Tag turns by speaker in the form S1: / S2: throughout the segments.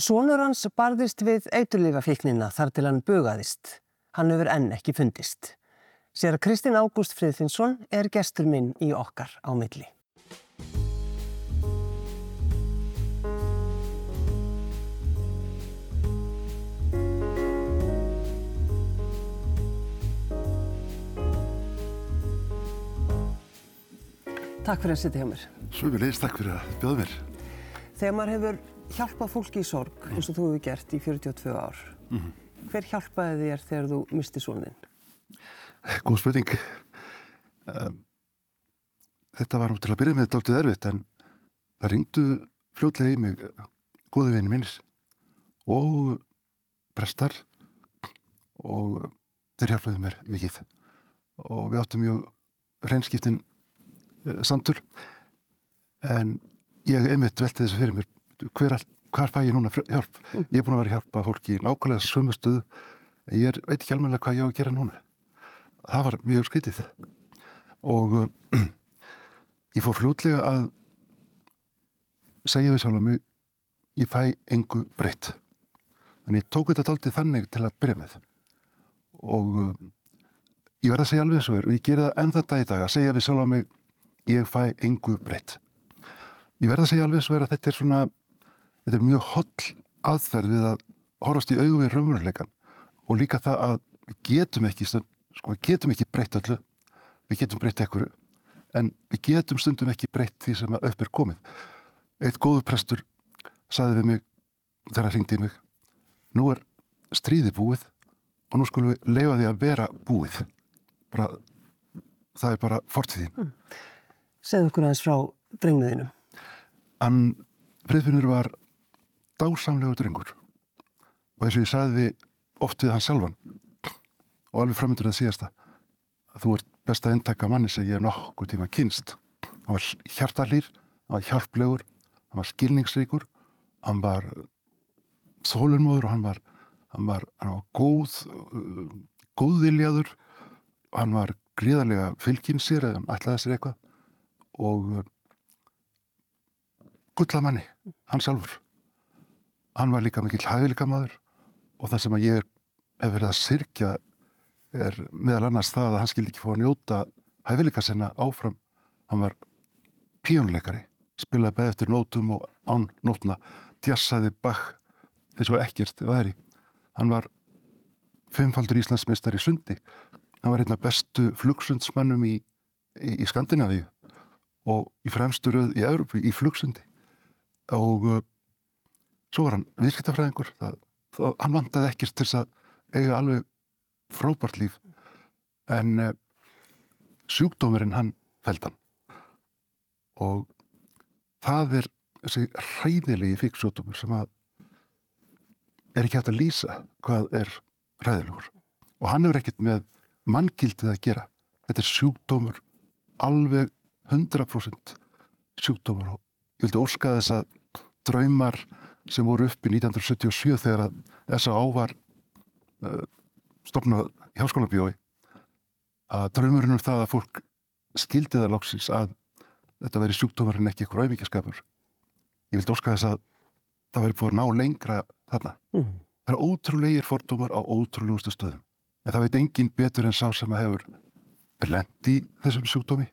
S1: Sónur hans barðist við eiturlifafíknina þar til hann bugaðist. Hann hefur enn ekki fundist. Sér að Kristinn Ágúst Friðfinsson er gestur minn í okkar á milli. Takk fyrir að sitja hjá mér.
S2: Svömmulegis, takk fyrir að bjóða mér.
S1: Þegar maður hefur hjálpað fólki í sorg, eins og þú hefur gert í 42 ár, mm -hmm. hver hjálpaði þér þegar þú misti sónin?
S2: Góð spurning. Um, þetta var til að byrja með dáltið erfitt, en það ringdu fljótlega í mig góðu vini minnis og prestar og þeir hjálpaði mér mikið og við áttum mjög hreinskiptin uh, samtur en ég einmitt velti þessu fyrir mér hver, hver fæ ég núna hjálp? Mm. ég er búin að vera að hjálpa fólki í nákvæmlega sömu stuðu en ég er, veit ekki alveg hvað ég á að gera núna. Það var mjög skritið og uh, ég fór fljótlega að segja við sjálf að ég fæ engu breytt. En ég tók þetta aldrei þannig til að byrja með. Og uh, ég verða að segja alveg þessu og ég gera það ennþann dag í dag að segja við sjálf að mig ég fæ engu breytt. Ég verða að segja alveg svo er að þetta er svona, þetta er mjög holl aðferð við að horfast í auðvið raunveruleikan og líka það að við getum ekki, sko, við getum ekki breytt öllu, við getum breytt ekkuru, en við getum stundum ekki breytt því sem að upp er komið. Eitt góðu prestur saði við mig, þegar það ringdi í mig, nú er stríði búið og nú skulum við leifa því að vera búið. Bara, það er bara fortíðin. Mm.
S1: Segð okkur aðeins frá drengniðinu.
S2: Hann, Friðfinnur var dásamlegu drengur og eins og ég sagði oft við hann sjálfan og alveg framöndur að síðasta að þú ert best að endtaka manni sem ég hef nokkuð tíma kynst. Hann var hjartalýr, hann var hjálplegur, hann var skilningsríkur, hann var þólumóður og hann var, hann var, hann var góð, uh, góðviljaður, hann var gríðarlega fylginsir eða hann ætlaði sér eitthvað og uh, gullamanni, hann sjálfur. Hann var líka mikill hæfileika maður og það sem að ég hef verið að sirkja er meðal annars það að hann skildi ekki fá að njóta hæfileika sinna áfram. Hann var píónleikari, spilaði beð eftir nótum og án nótuna, tjassaði bakk eins og ekkert væri. Hann var fimmfaldur Íslandsmeistar í sundi. Hann var einn af bestu flugsundsmannum í, í, í Skandinavíu og í fremsturöð í Európu í flugsundi og svo var hann viðskiptafræðingur hann vandaði ekkert til að eiga alveg frábært líf. En uh, sjúkdómurinn hann fælt hann. Og það er þessi hræðilegi fíksjúkdómur sem að er ekki hægt að lýsa hvað er hræðilegur. Og hann hefur ekkert með manngildið að gera. Þetta er sjúkdómur alveg 100% sjúkdómur. Og ég vildi óska þess að draumar sem voru uppi 1977 þegar að þessa ávar uh, stopnað hjálpskólabjói að draumurinn um það að fólk skildi það lóksins að þetta veri sjúkdómarinn ekki eitthvað ræðmíkjaskapur ég vildi óska þess að það veri búið að ná lengra þarna. Mm. það er ótrúleir fordómar á ótrúlegustu stöðum. En það veit engin betur en sá sem að hefur lendi þessum sjúkdómi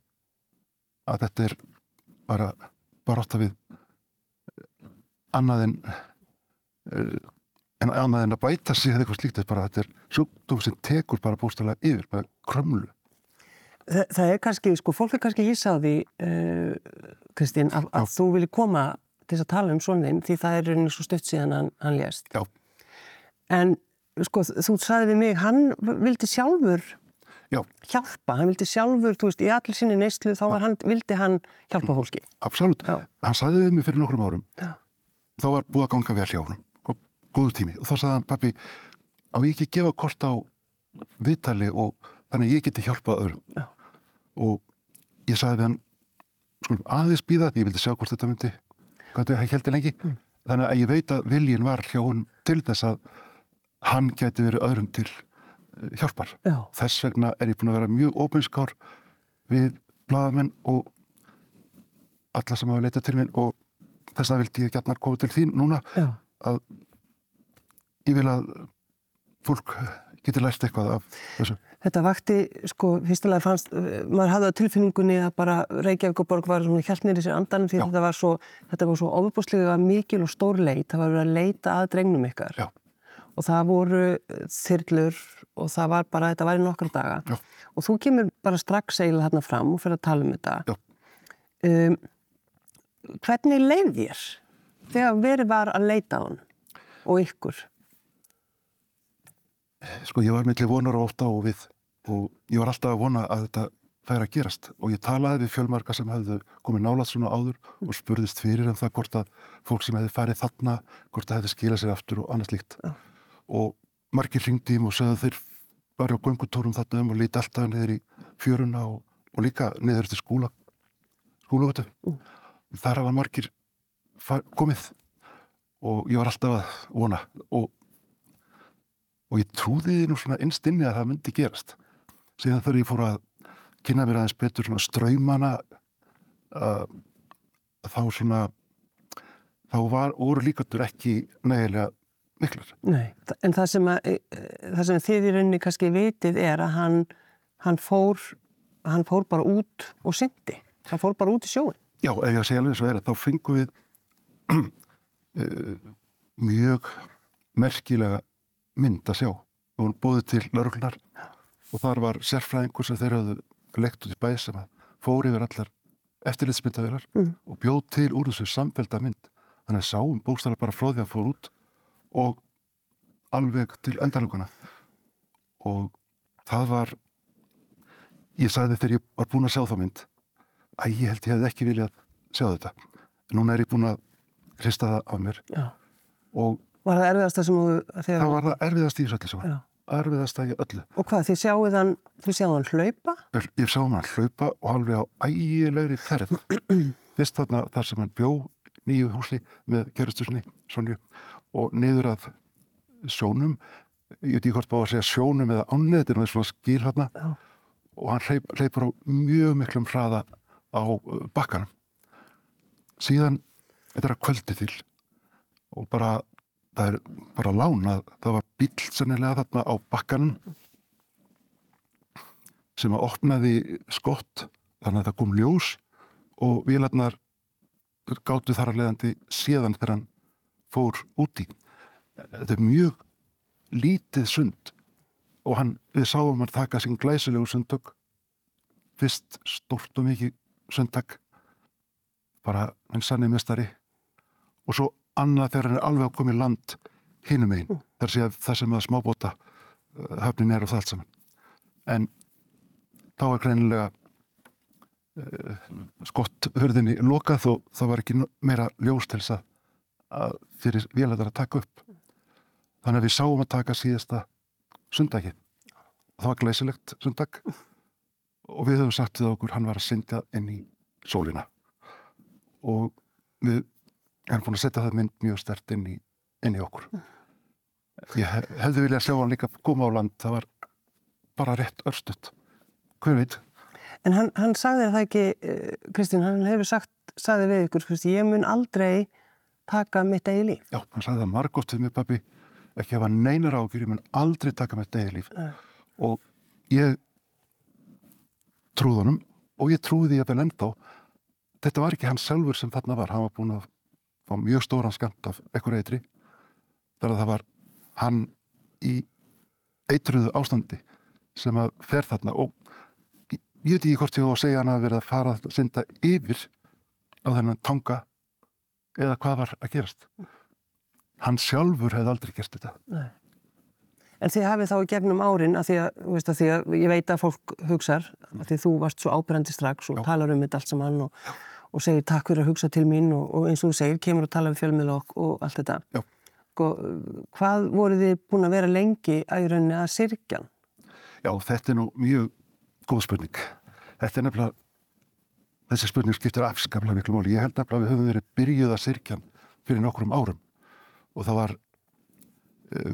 S2: að þetta er bara bara átt að við annað en eh, en annað en að bæta sig eða eitthvað slíkt bara þetta er sjúkdóm sem tekur bara bústalega yfir, bara krömmlu
S1: Þa, Það er kannski, sko, fólk er kannski hýsa á því uh, Kristín, að, að þú vilji koma til að tala um svonin því það er rauninni svo stutt síðan hann, hann lést.
S2: Já.
S1: En sko, þú sagði við mig, hann vildi sjálfur
S2: Já.
S1: hjálpa, hann vildi sjálfur, þú veist, í allir sinni neyslu þá hann, vildi hann hjálpa fólki.
S2: Absolut, hann sagði við mig fyrir nokkrum árum Já þá var búið að ganga vel hjá hann og góðu tími og þá sagði hann pappi á ég ekki gefa kort á viðtali og þannig ég geti hjálpað öðrum Já. og ég sagði við hann skulum aðeins býða ég vildi sjá hvort þetta myndi hvað þetta heldur lengi mm. þannig að ég veit að viljin var hjá hann til þess að hann geti verið öðrum til eh, hjálpar Já. þess vegna er ég búin að vera mjög óbeinskár við bladamenn og alla sem hafa leitað til minn og þess að vildi ég gætnar koma til þín núna Já. að ég vil að fólk geti lært eitthvað af þessu.
S1: Þetta vakti, sko, fyrstulega fannst, uh, maður hafði á tilfinningunni að bara Reykjavík og Borg var svona hjálpnir í sér andanum því þetta var svo, þetta var svo ofubúslega mikil og stór leit, það var verið að leita að drengnum ykkar.
S2: Já.
S1: Og það voru þyrlur og það var bara, þetta var í nokkra daga.
S2: Já.
S1: Og þú kemur bara strax eiginlega þarna fram og fyrir að tala um þetta. Um, hvernig leið þér þegar verið var að leita á hann og ykkur?
S2: Sko ég var milli vonar og óta og við og ég var alltaf að vona að þetta færi að gerast og ég talaði við fjölmarka sem hefðu komið nálat svona áður og spurðist fyrir um það hvort að fólk sem hefði farið þarna, hvort það hefði skilað sér aftur og annað slíkt.
S1: Já.
S2: Og margir ringdi mig og að þeir var á göngutúrum þarna um og líti alltaf niður í fjöruna og, og líka niður til skúla, skúlagötu.
S1: Mm.
S2: Þar hafa margir komið og ég var alltaf að vona og og ég trúði nú svona innst inni að það myndi gerast síðan þegar ég fór að kynna mér aðeins betur svona ströymana uh, þá svona þá var, voru líkatur ekki nægilega miklar
S1: Nei, en það sem, að, e- e- það sem þið í rauninni kannski vitið er að hann, hann, fór, hann fór bara út og syndi. Hann fór bara út í sjóin.
S2: Já, ef ég að segja alveg svo er þá fengum við uh, mjög merkilega mynd að sjá. Og hún búið til lauruglunar og þar var sérfræðingur sem þeir hafðu lekt út í bæ sem að fór yfir allar eftirlitsmyndavilar
S1: Mm.
S2: og bjóð til úr þessu samfelda mynd. Þannig að sáum bókstæðlega bara því að fór út og alveg til endaluguna og það var ég sagði þegar ég var búin að sjá þá mynd að ég held ég hefði ekki viljað sjá þetta. Núna er ég búin að hrista það af mér.
S1: Var það erfiðasta sem þú... Þegar,
S2: það var það erfiðast í þessu öllu saman.
S1: Já.
S2: erfiðast að ég öllu.
S1: Og hvað, þið sjáuð hann, þið sjáuð hann hlaupa?
S2: ég sá hann hlaupa og alveg á ægilegri ferð. Fyrst þarna þar sem hann bjó nýju húsli með kjæristusni Sonju og niður að sjónum. Ég veit ekki hvort bá að segja sjónum eða ánið þetta er náttúrulega skýr hérna og hann hleyp, hleypur á mjög miklum hraða á uh, bakkanum. Síðan þetta er að kvöldi til og bara það er bara lánað það var bíll sennilega þarna á bakkanum sem að opnaði skott þannig að það kom ljós og vélarnar gáttu þar að leiðandi séðan þegar hann fór úti. Þetta er mjög lítið sund og hann, við sáum hann taka sín glæsilegu sundtök. Fyrst stórt og mikið sundtak bara hann sannig mestari og svo annað þegar hann er alveg að koma í land hinum einn, þar sé að það sem að smábóta uh, höfnin er og það allt saman. En þá er greinilega uh, skott hörðinni lokað og það var ekki meira ljós til þess að, að fyrir vélæðar að taka upp. Þannig að við sáum að taka síðasta sundagi það var glæsilegt sundag og við höfum sagt við okkur hann var að syndja inn í sólina. Og við erum búin að setja það mynd mjög stert inn í, inn í okkur. Ég hef, hefði viljað sjá hann líka koma á land. Það var bara rétt örstutt. Hver veit?
S1: En hann, hann sagði það ekki, eh, Kristín, hann hefur sagt, sagði við ykkur, Kristín, ég mun aldrei taka mitt eigi líf.
S2: já, hann sagði það margótt við mig pappi ekki hafa neinar ágjur, ég mun aldrei taka með degi líf.
S1: Nei.
S2: og ég trúði honum og ég trúði að vel ennþá. Þetta var ekki hann sjálfur sem þarna var. Hann var búin að fá mjög stóran skamt af ekkur eitri. Þar að það var hann í eitruðu ástandi sem að fer þarna og ég, ég veit ekki hvort ég á að segja hann að vera að fara að synda yfir á þennan tanga eða hvað var að gerast. Hann sjálfur hefði aldrei gert þetta.
S1: Nei. En þið hafið þá í gegnum árin að því að, veist, að því að ég veit að fólk hugsar, að því þú varst svo ábyrjandi strax og
S2: Já.
S1: talar um þetta allt saman og, og segir takk fyrir að hugsa til mín og, og eins og þú segir, kemur að tala um fjölmiðla og, og allt þetta.
S2: Já.
S1: Sko, hvað voru þið búin að vera lengi að í rauninni að sirkjan?
S2: Já, þetta er nú mjög góð spurning. Þetta er nefnilega, þessi spurning skiptir afskaplega miklu móli. Ég held nefnilega að við höfum verið byrjuð að sirkjan fyrir nokkrum árum og það var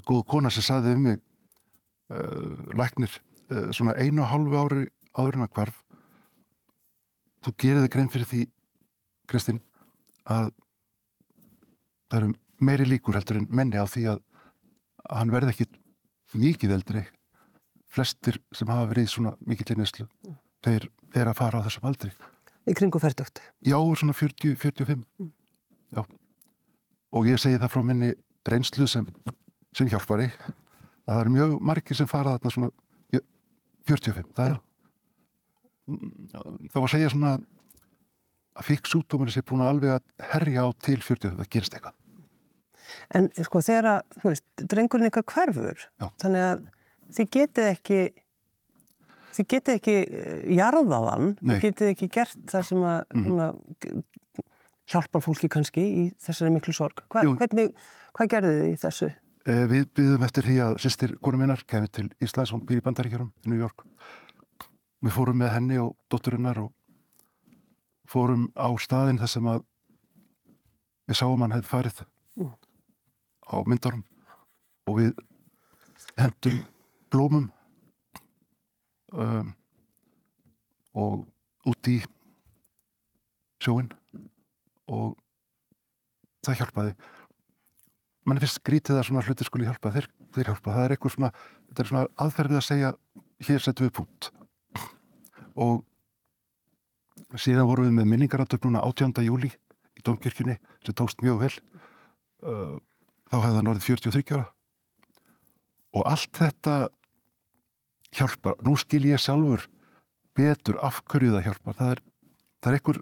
S2: góð kona sem saði um mig uh, læknir uh, svona einu og hálfu ári áður en að hvarf þú gerir þig grein fyrir því Kristinn að það eru meiri líkur heldur en menni á því að að hann verði ekki mikið eldri. Flestir sem hafa verið svona mikill einneslu þeir er að fara á þessum aldri.
S1: Í kringu færtugt.
S2: já, svona 40, 45 já. Og ég segi það frá minni reynslu sem, sem hjálpari að það eru mjög margir sem fara þarna svona ja, 45, það er þá að segja svona að fikk sútdómurinn sé búin að alveg að herja á til 40, það gerist eitthvað
S1: En sko þegar að, þú veist, drengurinn ykkar hverfur,
S2: Já.
S1: þannig að þið getið ekki, þið getið ekki eh, jarðað hann,
S2: Nei.
S1: þið getið ekki gert það sem að svona, g- hjálpar fólki kannski í þessari miklu sorg. Hva, hvernig, hvað gerðu þið í þessu?
S2: Eh, Við byggðum eftir því að sýstir konu minnar kemur til Íslands, hún býr í bandaríkjörum í New York. Við fórum með henni og dótturinnar og fórum á staðinn þar sem að við sáum hann hefði farið
S1: Mm.
S2: á myndarum og við hendum blómum um, og út í sjóin og það hjálpaði mann finnst skrítið að svona hluti skuli hjálpa þeir, þeir hjálpa, það er eitthvað svona er svona aðferðið að segja hér setjum við punkt. Og síðan vorum við með minningarandöf núna 18. júli í Dómkirkjunni sem tókst mjög vel. Uh, þá hefði það norðið 43 ára. Og allt þetta hjálpar, nú skil ég sjálfur betur af hverju það hjálpar. Það er, það er eitthvað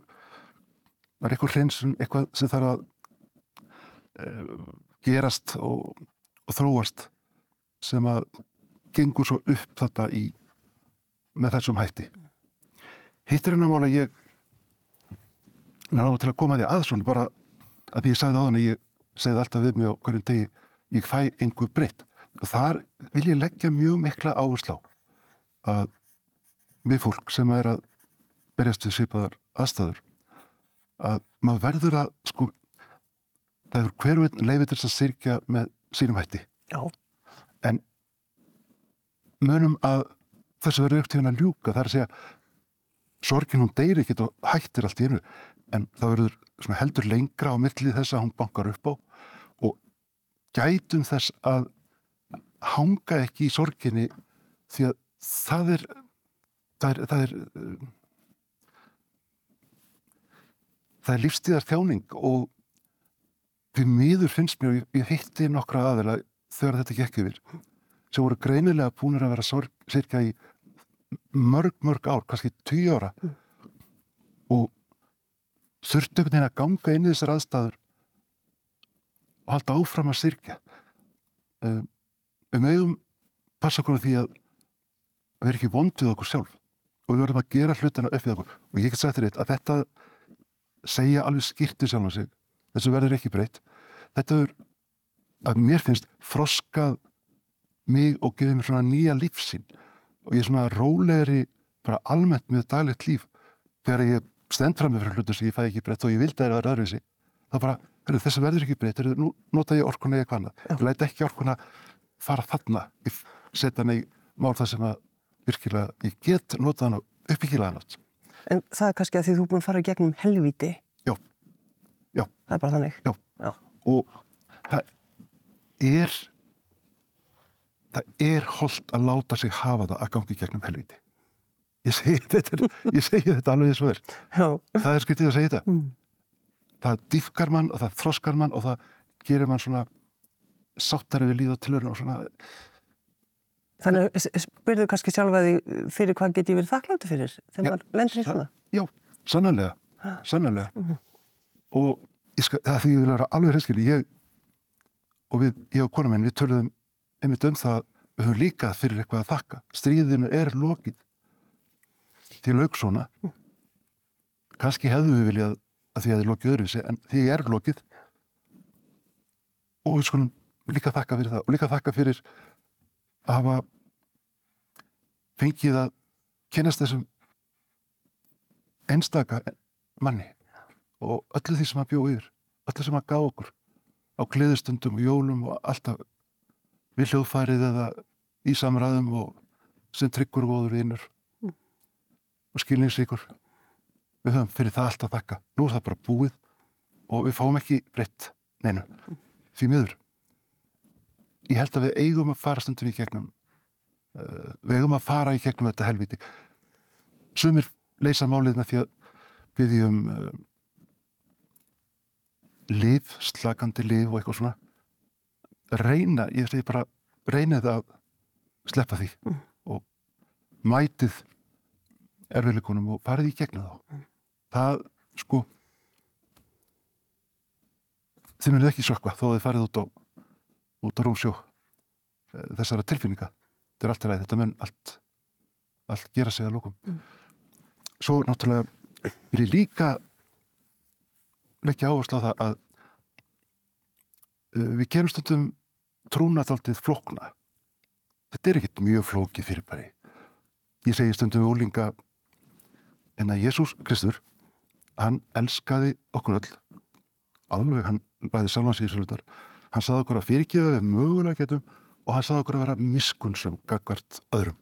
S2: það er eitthvað hreinsun, eitthvað sem þarf að uh, gerast og, og þróast sem að gengur svo upp þetta í með þessum hætti. Hittir hennar mála ég náðu til að koma því að svona bara að því ég sagði á þannig ég segði alltaf við mig á hverjum degi ég fæ einhver breytt. Og þar vil ég leggja mjög mikla áherslu á að við fólk sem er að berjast við svipaðar aðstæður að maður verður að sko það er hverjum leifið þess að sirkja með sínum hætti
S1: Já.
S2: en munum að þessu verður upp til henn að ljúka það er að segja sorgin hún deyri ekkit og hættir allt í einu en það verður heldur lengra á millið þess að hún bankar upp á og gætum þess að hanga ekki í sorginni því að það er það er það er, uh, það er lífstíðar þjáning og því miður finnst mér, ég, ég hitti nokkra aðeila þegar þetta gekk yfir sem voru greinilega búinir að vera sorg, sirka í mörg, mörg ár, kannski tíu ára. Og þurftu einhvern veginn að ganga inn í þessar aðstæður og halda áfram að sirkja. Um, við mögum passa okkur á því að að vera ekki vondið okkur sjálf og við verðum að gera hlutina upp við okkur. Og ég get þér eitt að þetta segja alveg skýrti sjálf á sig þessu verður ekki breytt. Þetta er að mér finnst froskað mig og gefið mér svona nýja lífsinn og ég er svona rólegri bara almennt með daglegt líf. Þegar ég stend fram með fyrir hlutum sem ég fæ ekki breytt og ég vildi að það er öðruvísi þá bara, heyrðu, þessu verður ekki breytt. Nú nota ég orkuna eða hvað annað. Ég læt ekki orkuna fara þarna. Ég setja í mál það sem að virkilega, ég get nota hann á uppbyggilega nátt
S1: En það er kannski að því þú búin að fara gegnum helvíti.
S2: Já.
S1: Það er bara þannig.
S2: Já.
S1: Já.
S2: og það er það er holdt að láta sig hafa það að gangi gegnum helviti ég segi þetta, ég segi þetta alveg eins og er
S1: Já.
S2: það er skyttið að segja þetta
S1: Mm.
S2: það dýfkar mann og það þroskar mann og það gerir mann svona sáttari við líð og tilhörun og svona
S1: Þannig spyrðu kannski sjálfa því fyrir hvað get ég verið þakkláttu fyrir þegar maður lendir í svona.
S2: já, sannarlega sannarlega
S1: Mhm.
S2: Og skal, það því ég vil vera alveg hreinskili ég og við, ég og kona minn, við töluðum einmitt um það, við höfum líka fyrir eitthvað að þakka, stríðinu er lokið. Til lauk svona. Kannski hefðu við viljað að því að þið lokið öðruvísi en því er lokið. Og við skulum líka þakka fyrir það og líka þakka fyrir að hafa fengið að kynast þessum einstaka manni og öllu því sem að bjóð yfir öllu sem að gá okkur á gleðistundum og jólum og alltaf við hljóðfærið eða í samræðum og sem tryggur góður vinnur og skilningsríkur við höfum fyrir það allt að þakka nú er það bara búið og við fáum ekki breytt neinu
S3: því miður. Ég held að við eigum að fara stundum í gegnum, uh, við eigum að fara í gegnum þetta helviti. Sumir leysa málið með því að byggjum uh, liv, slagandi liv og eitthvað svona. Reyna, ég segi bara, reynið að sleppa því
S1: Mm.
S3: og mætið erfiðleikunum og farið í gegnum þá.
S1: Mm.
S3: Það, sko, þið munið ekki sökva þó að þið farið út á, út á rúmsjó eh, þessara tilfinninga. Þetta er allt í lagi, þetta mun allt, allt gera sig að lókum.
S1: Mm.
S3: Svo náttúrulega vil ég líka leggja áherslu á það að uh, við gerum stundum trúnaðaldið flókna. Þetta er ekkert mjög flókið fyrirbæri. Ég segi stundum við úlinga en að Jésús Kristur, hann elskaði okkur öll. Alveg, hann bæði svolítar. Hann saði okkur að fyrirgefa við mögulega getum og hann saði okkur að vera miskunnsum gagvart öðrum.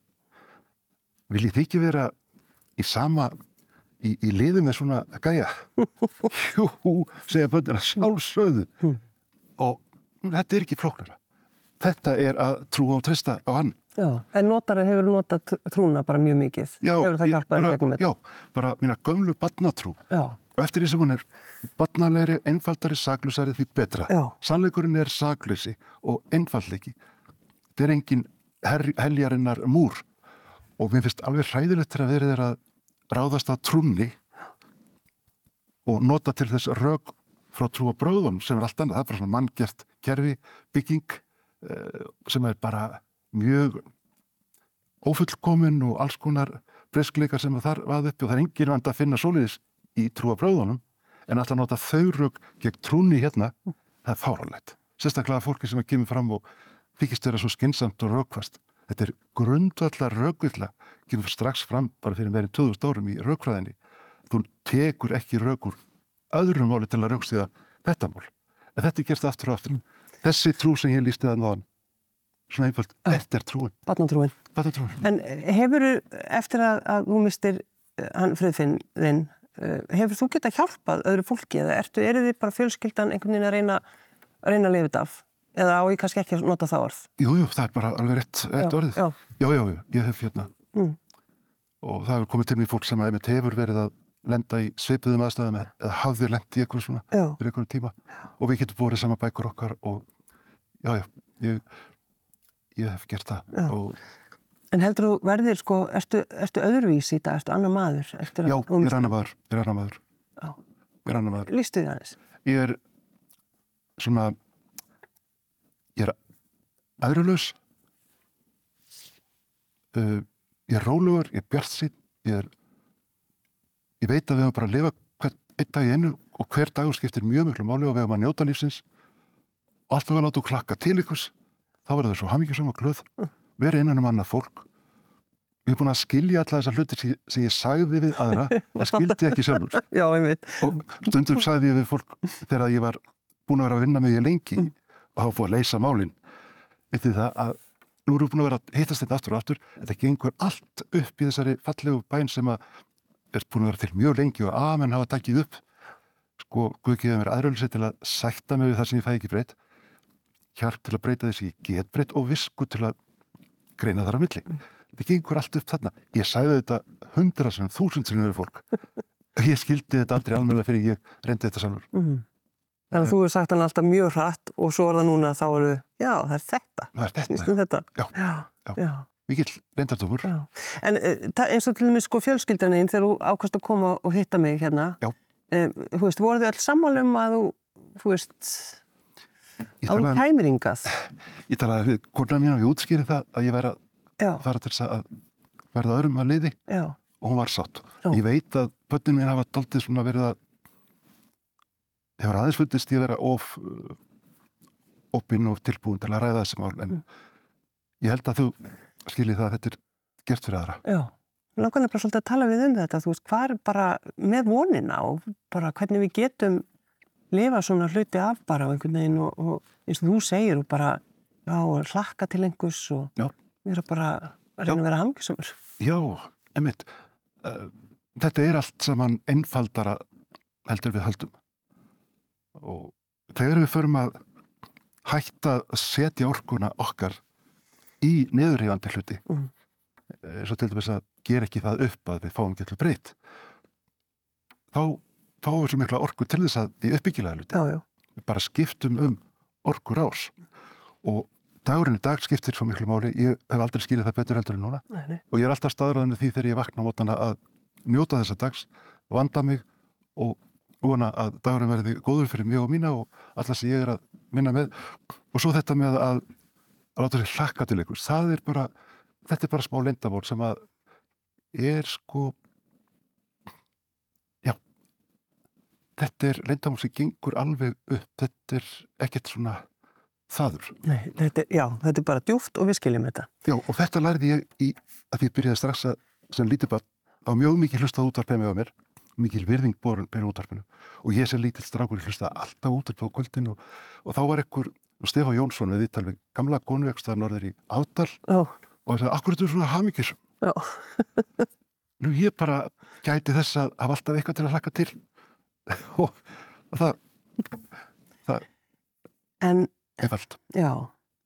S3: Viljið þið ekki vera í sama, í, í liði með svona gæja? Jú, segja böndina, sjálfsögðu.
S1: Mm.
S3: Og þetta er ekki flóknara. Þetta er að trúa og treysta á hann.
S1: Já, en notari hefur notað tr- trúna bara mjög mikið.
S3: Já,
S1: hefur það hjálpað
S3: bara-
S1: gegnum þetta?
S3: Já, bara mína gömlu badnatrú. Og eftir því sem hún er badnalegri, einfaldari, saklusari því betra.
S1: Já.
S2: Sannleikurinn er sakleysi og einfallleiki. Þetta er engin heljarinnar múr og mér finnst alveg hræðilegt til að verið er að ráðast að trúnni og nota til þess rauk frá trú og bröðum sem er allt annað. Það er bara svona manngjert kerfi, bygging eh, sem er bara mjög ófullkomin og alls konar breyskleikar sem þar vaði uppi og það er engin vand að finna svoleiðis í trú og bröðunum en alltaf nota þau rauk gegn trúnni hérna, það er fáralegt. Sérstaklega fólki sem að kemur fram og þykist vera svo skinsamt og raukvast. Þetta er grundvallar raukvilla, kemur strax fram bara fyrir meirinn 2000 árum í raukfræðinni. Þú tekur ekki raukur öðrum máli til að raukstiða þetta mál. En þetta er gerst aftur og aftur. Þessi trú sem ég lísti það náðan, svona einföld, þetta er trúin.
S1: barnatrúin.
S2: Þetta er trúin.
S1: En hefur eftir að, að þú mistir eh, hann friðfinn þinn, eh, hefur þú getað hjálpað öðru fólki eða ertu, eru þið bara fjölskyldan einhvern veginn að reyna að reyna að lifa þetta af? Eða á ég kannski ekki að nota það orð?
S2: Jú, jú, það er bara alveg rétt, rétt
S1: Já,
S2: orðið.
S1: já,
S2: já, já, ég hef hérna.
S1: Mm.
S2: Og það hefur komið til mér fólk sem hefur verið að lenda í svipuðum aðstæðum eða hafði lent í eitthvað svona fyrir einhvern tíma. Og við getum borið saman bækur okkar og já, já, ég, ég hef gert það. Og,
S1: En heldur þú verðir sko, ertu, ertu öðruvísi í dag, ertu annar maður? Að
S2: já, ég er annar maður, ég er annar maður,
S1: Já.
S2: ég er annar maður.
S1: Lýstu því aðeins?
S2: Ég er svona, ég er aðrulaus, uh, ég er rólugur, ég er bjart sín, ég er, ég veit að við höfum bara að lifa hvern, einn dag í einu og hver dagur skiptir mjög miklu máli og við höfum að njóta lífsins. Og allt við og klakka til ykkur, þá verður það svo hamingjusum og glöð, verið innan um annað fólk. Ég er búin að skilja alla þessar hluti sem, ég sagði við aðra, það skildi ekki sjálfur.
S1: Já,
S2: og stundum sagði ég við fólk þegar ég var búin að vera að vinna með ég lengi og hafa búin að leysa málin. Eftir það að nú erum við búin að vera að hittast þetta aftur og aftur þetta gengur allt upp í þessari fallegu bæn sem að er búin að vera til mjög lengi og amen hafa takkið upp. Sko, Guð gefa mér aðröðlisir til að sætta mig við það sem ég fæ ekki breytt hjálp til að breyta þess að ég get breytt og visku til að greina þar á milli. Þetta gengur allt upp þarna. Ég sagði þetta hundra sem þúsund sem við fólk. Ég skildi þetta aldrei almennilega fyrir ég reyndi þetta sjálfur.
S1: Mm. Þannig að þú hefur sagt hann alltaf mjög hratt og svo er það núna þá eru, já, það er þetta.
S2: það er þetta,
S1: Snýst um þetta.
S2: Já,
S1: Já,
S2: já.
S1: já.
S2: mikill reyndardómur
S1: já. En uh, eins og til dæmis sko fjölskyldanin þegar þú ákvæmst að koma og hitta mig hérna.
S2: Já.
S1: Um, þú veist, voru þið öll sammála um að þú, þú veist, að kæmir hingað?
S2: ég talaði við konar mín og ég útskýri það að ég væri að fara til þess að verða öðrum að liði
S1: já,
S2: og hún var sátt ég veit að börnin mín hafa daldið svona verið að hefur aðeins fundist ég að vera of uh, opinn og tilbúin til að ræða þessi mál en ég held að þú skiljið það að þetta er gert fyrir aðra
S1: já. Mér langar nefnilega svolítið að tala við um þetta, þú veist, hvað er bara með vonina og bara hvernig við getum lifa svona hluti af bara á einhvern veginn og, og eins og þú segir og bara, já, hlakka til einhvers og
S2: Já.
S1: vera bara að reyna að vera hangisumur.
S2: Já, emitt uh, þetta er allt saman einfaldara heldur við höldum og þegar við förum að hætta að setja orkuna okkar í neðurhefandi hluti
S1: Mm.
S2: eins og til dæmis að gera ekki það upp að við fáum ekki allir breytt þá fáum við svo mikla orku til þess að í uppbyggilega hluti.
S1: Já, já,
S2: við bara skiptum um orkur ás og dagurinn í dag skiptir svo miklu máli. Ég hef aldrei skilið það betur heldur en núna.
S1: Nei, nei,
S2: og ég er alltaf staðræðinu því þegar ég vakna á mótana að njóta þessa dags, vanda mig og vona að dagurinn verði góður fyrir mig og mína og alla sem ég er að minna með. Og svo þetta með að, að láta sér hlakka til einhvers, það er bara þetta er bara smá lindamál sem að er sko já þetta er lindamál sem gengur alveg upp. Þetta er ekkert svona þaður.
S1: Nei þetta, er- já, þetta er bara djúft og við skiljum þetta.
S2: Já, og þetta lærði ég í að ég byrjaði strax að sem lítið bara á mjög mikið hlustað útvarpið með á mér mikil virðing borin byrja útvarpinu. Og ég sem lítill strákur hlustaði alltaf útvarpið á kvöldin og, og þá var ekkur Stefán Jónsson við viðtal við gamla konu ekstar norður í Ádal
S1: Já,
S2: og það sagði, akkur er þetta svona hamingis
S1: já,
S2: nú ég bara gæti þess að hafa alltaf eitthvað til að hlaka til. Og, og það það
S1: en
S2: er vald
S1: já,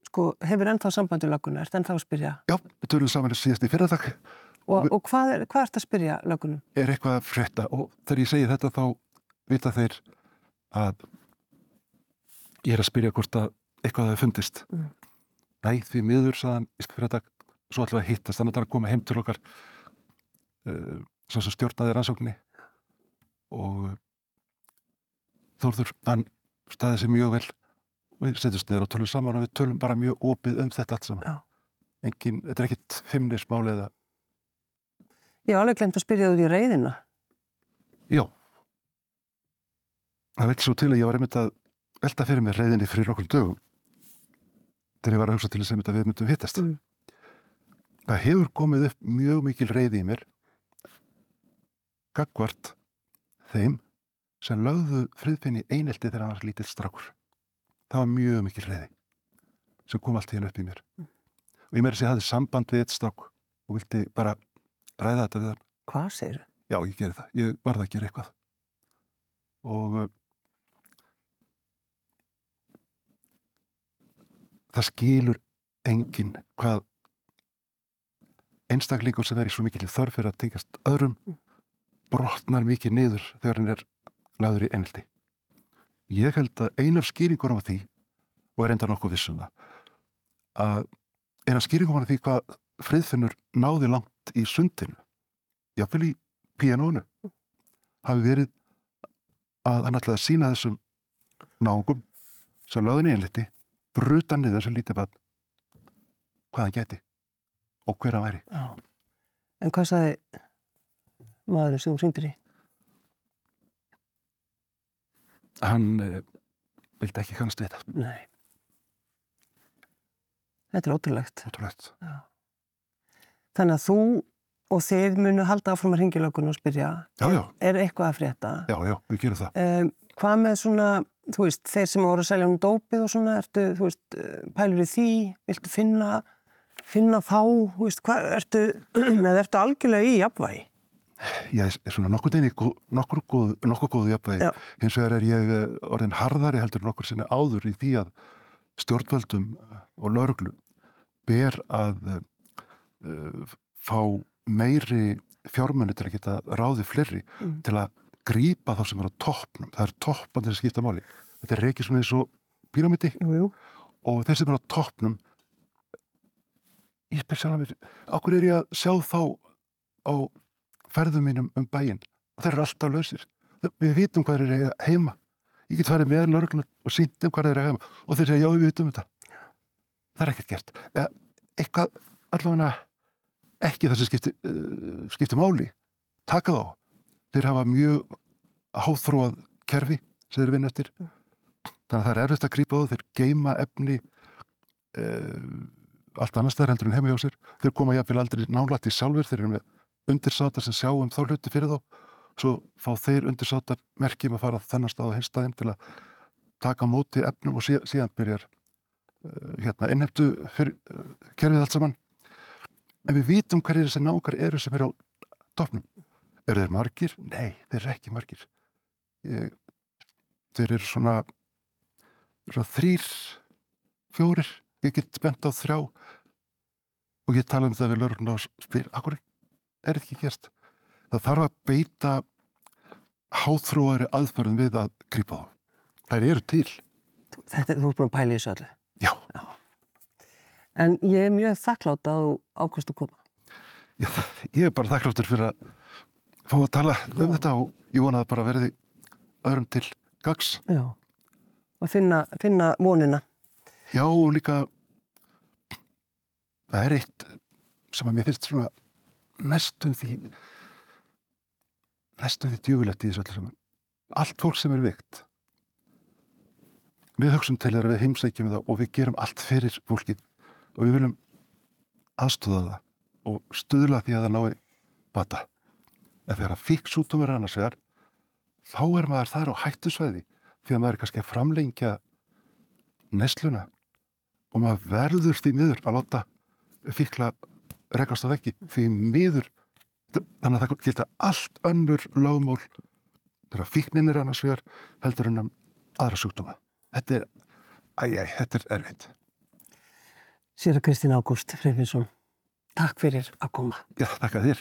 S1: sko, hefur ennþá sambandi löguna, ert ennþá spyrja?
S2: Já, við tölum saman í fyrradag
S1: og, og hvað er, hvað ert að spyrja lögunum?
S2: er eitthvað að frétta? Og þegar ég segi þetta þá vita þeir að ég er að spyrja hvort að eitthvað hafi fundist.
S1: Mm.
S2: Næ, því miður saðan í fyrradag svo ætlum við að hittast, þannig að það er að koma heim til okkar uh, svo sem stjórnaði rannsókninni. Og uh, Þórður, hann staði sig mjög vel. Og við setjumst niður og tölum saman og við tölum bara mjög opið um þetta allt saman. Engin, þetta er ekkit fimmnismáli eða
S1: Ég hef alveg glemt að spyrja þú út í reyðina.
S2: Já. Það veit svo til að ég var einmitt að velta fyrir mér reyðinni fyrir okkur dögum þegar ég var að hugsa til þess að við myndum hittast.
S1: Mm.
S2: Það hefur komið upp mjög mikil reyði í mér gagvart þeim sem lögðu friðfinni einelti þegar hann var lítill strákur. Það var mjög mikil reyði sem kom allt í hennu upp í mér. Og ég meiri að ég hafði samband við eitt strák og vildi bara ræða þetta við hann
S1: Hvað segir þú?
S2: Já, ég geri það. Ég varð að gera eitthvað. Og uh, það skilur enginn hvað einstaklingur sem er í svo mikil þörf fyrir að tengast öðrum brotnar mikið niður þegar hann er laður í einhaldi. Ég held að ein af skýringunum af því, og er enda nokkuð vissum það, að ein af skýringum af því hvað friðfinnur náði langt í sundinu, jáfnvel í píanónu hafi verið að hann ætlaði að sína þessum náungum sem löðin einliti bruta niður þessu lítið hvað hann geti og hver hann væri.
S1: Já. En hvað sagði maðurinn sem þú syngdir í?
S2: Hann uh, vildi ekki kannast við þetta.
S1: Nei. Þetta er ótrúlegt.
S2: Ótrúlegt.
S1: Þannig að þú og þið munu halda áfram að ringja lögun og spyrja
S2: Já, já,
S1: er eitthvað að frétta?
S2: já, já, við gerum það.
S1: Um, hvað með svona, þú veist, þeir sem voru að selja um dópið og svona, ertu, þú veist, eh, pælur í því, viltu finna, finna þá, þú veist, hvað, ertu, eða ertu algjörlega í jafnvægi?
S2: Er svona nokkur deini, nokkur góð, nokkur góðu jafnvægi.
S1: Já.
S2: Hins vegar er ég eh, orðin harðari heldur nokkur sinni áður í því að stjórnvöldum eh, og lauruglu ber að uh, fá meiri fjármunni til að geta ráði fleiri
S1: Mm.
S2: til að grípa þá sem er á toppnum. Það er toppan til að skipta máli. Þetta er reykið og píramidi
S1: Jú, jú.
S2: og þeir sem er á toppnum ég spyr sjálf að mér okkur er ég að sjá þá á ferðum mínum um bæinn og þeir eru alltaf lausir við vitum hvað þeir eru heima ég get farið með lörglu og sínt um hvað þeir eru heima og þeir segja já við vitum þetta það er ekkert gert Eða, eitthvað allavega ekki það sem skipti, uh, skipti máli. Taka þá. Þeir hafa mjög háþróað kerfi sem þeir vinna eftir. Þannig að það er erfitt að grípa á þeir geima efni uh, allt annars þar heldur en heima hjá sér. Þeir koma jáfnvel aldrei nálægt í sjálfur þeir eru með undirsátar sem sjá um þá hluti fyrir þá. Svo fá þeir undirsátar merkjum að fara þennan stað og hins staðinn til að taka móti efnum og síðan, byrjar uh, hérna innheftu fyrir kerfið allt saman en við vitum hverjir þessi nákar eru sem eru á topnum eru þeir margir? Nei, þeir eru ekki margir Ég, þeir eru svona, svona þrýr fjórir, ég get bent á þrjá og ég tala um það við lögurinn og spyr, akkur er þetta ekki gert? Það þarf að beita háþróari aðferðum við að grípa þá. Það eru til.
S1: Þetta, þú ert búin að pæla í þessu öllu.
S2: Já.
S1: En ég er mjög þakklátt að þú ákvæmst að koma.
S2: Já, ég er bara þakkláttur fyrir að fá að tala um þetta og ég vona að bara verði öðrum til gags.
S1: Já. Og finna, finna vonina.
S2: Já, og líka það er eitt sem að mér finnst svona næstum því næstum því djúvilegt í þessu öllu saman. Allt fólk sem er vikt við hugsun til þeirra við heimsækjum það og við gerum allt fyrir fólkið og við viljum aðstóða það og stuðla því að það nái bata. En þegar að fík sútumur annars vegar, þá er maður þar á hættusvæði því að maður er kannski að framlengja nesluna og maður verður því miður að láta fíkla rekast á veggi því miður þannig að það geta allt önnur lögmól þegar fíknin er annars vegar heldur en um aðra sjúkdóma. Þetta er, æjæ, þetta er erfitt.
S1: Sér að Kristín Ágúst Freyfinsson, takk fyrir að koma.
S2: Já, þakka þér.